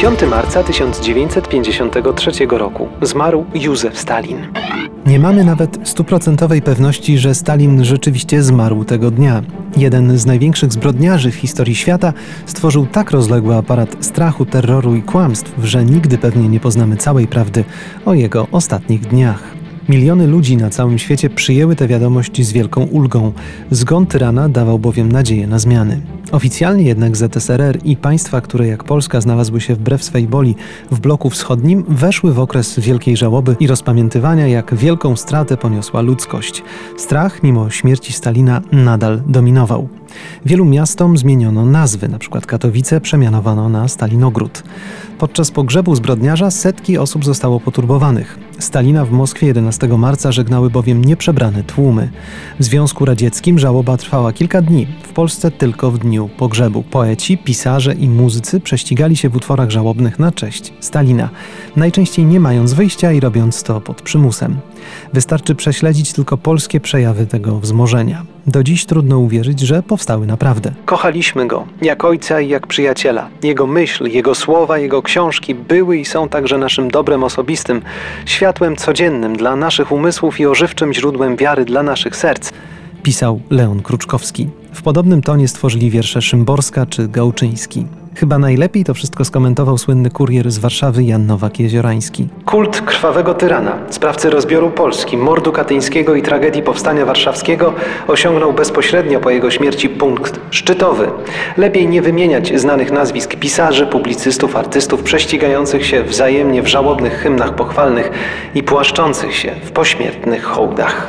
5 marca 1953 roku zmarł Józef Stalin. Nie mamy nawet stuprocentowej pewności, że Stalin rzeczywiście zmarł tego dnia. Jeden z największych zbrodniarzy w historii świata stworzył tak rozległy aparat strachu, terroru i kłamstw, że nigdy pewnie nie poznamy całej prawdy o jego ostatnich dniach. Miliony ludzi na całym świecie przyjęły tę wiadomość z wielką ulgą. Zgon tyrana dawał bowiem nadzieję na zmiany. Oficjalnie jednak ZSRR i państwa, które jak Polska znalazły się wbrew swej woli w bloku wschodnim, weszły w okres wielkiej żałoby i rozpamiętywania, jak wielką stratę poniosła ludzkość. Strach, mimo śmierci Stalina, nadal dominował. Wielu miastom zmieniono nazwy, np. Katowice przemianowano na Stalinogród. Podczas pogrzebu zbrodniarza setki osób zostało poturbowanych. Stalina w Moskwie 11 marca żegnały bowiem nieprzebrane tłumy. W Związku Radzieckim żałoba trwała kilka dni, w Polsce tylko w dniu pogrzebu. Poeci, pisarze i muzycy prześcigali się w utworach żałobnych na cześć Stalina, najczęściej nie mając wyjścia i robiąc to pod przymusem. Wystarczy prześledzić tylko polskie przejawy tego wzmożenia. Do dziś trudno uwierzyć, że powstały naprawdę. Kochaliśmy go, jak ojca i jak przyjaciela. Jego myśl, jego słowa, jego książki były i są także naszym dobrem osobistym, światłem codziennym dla naszych umysłów i ożywczym źródłem wiary dla naszych serc. Pisał Leon Kruczkowski. W podobnym tonie stworzyli wiersze Szymborska czy Gałczyński. Chyba najlepiej to wszystko skomentował słynny kurier z Warszawy Jan Nowak-Jeziorański. Kult krwawego tyrana, sprawcy rozbioru Polski, mordu katyńskiego i tragedii powstania warszawskiego osiągnął bezpośrednio po jego śmierci punkt szczytowy. Lepiej nie wymieniać znanych nazwisk pisarzy, publicystów, artystów prześcigających się wzajemnie w żałobnych hymnach pochwalnych i płaszczących się w pośmiertnych hołdach.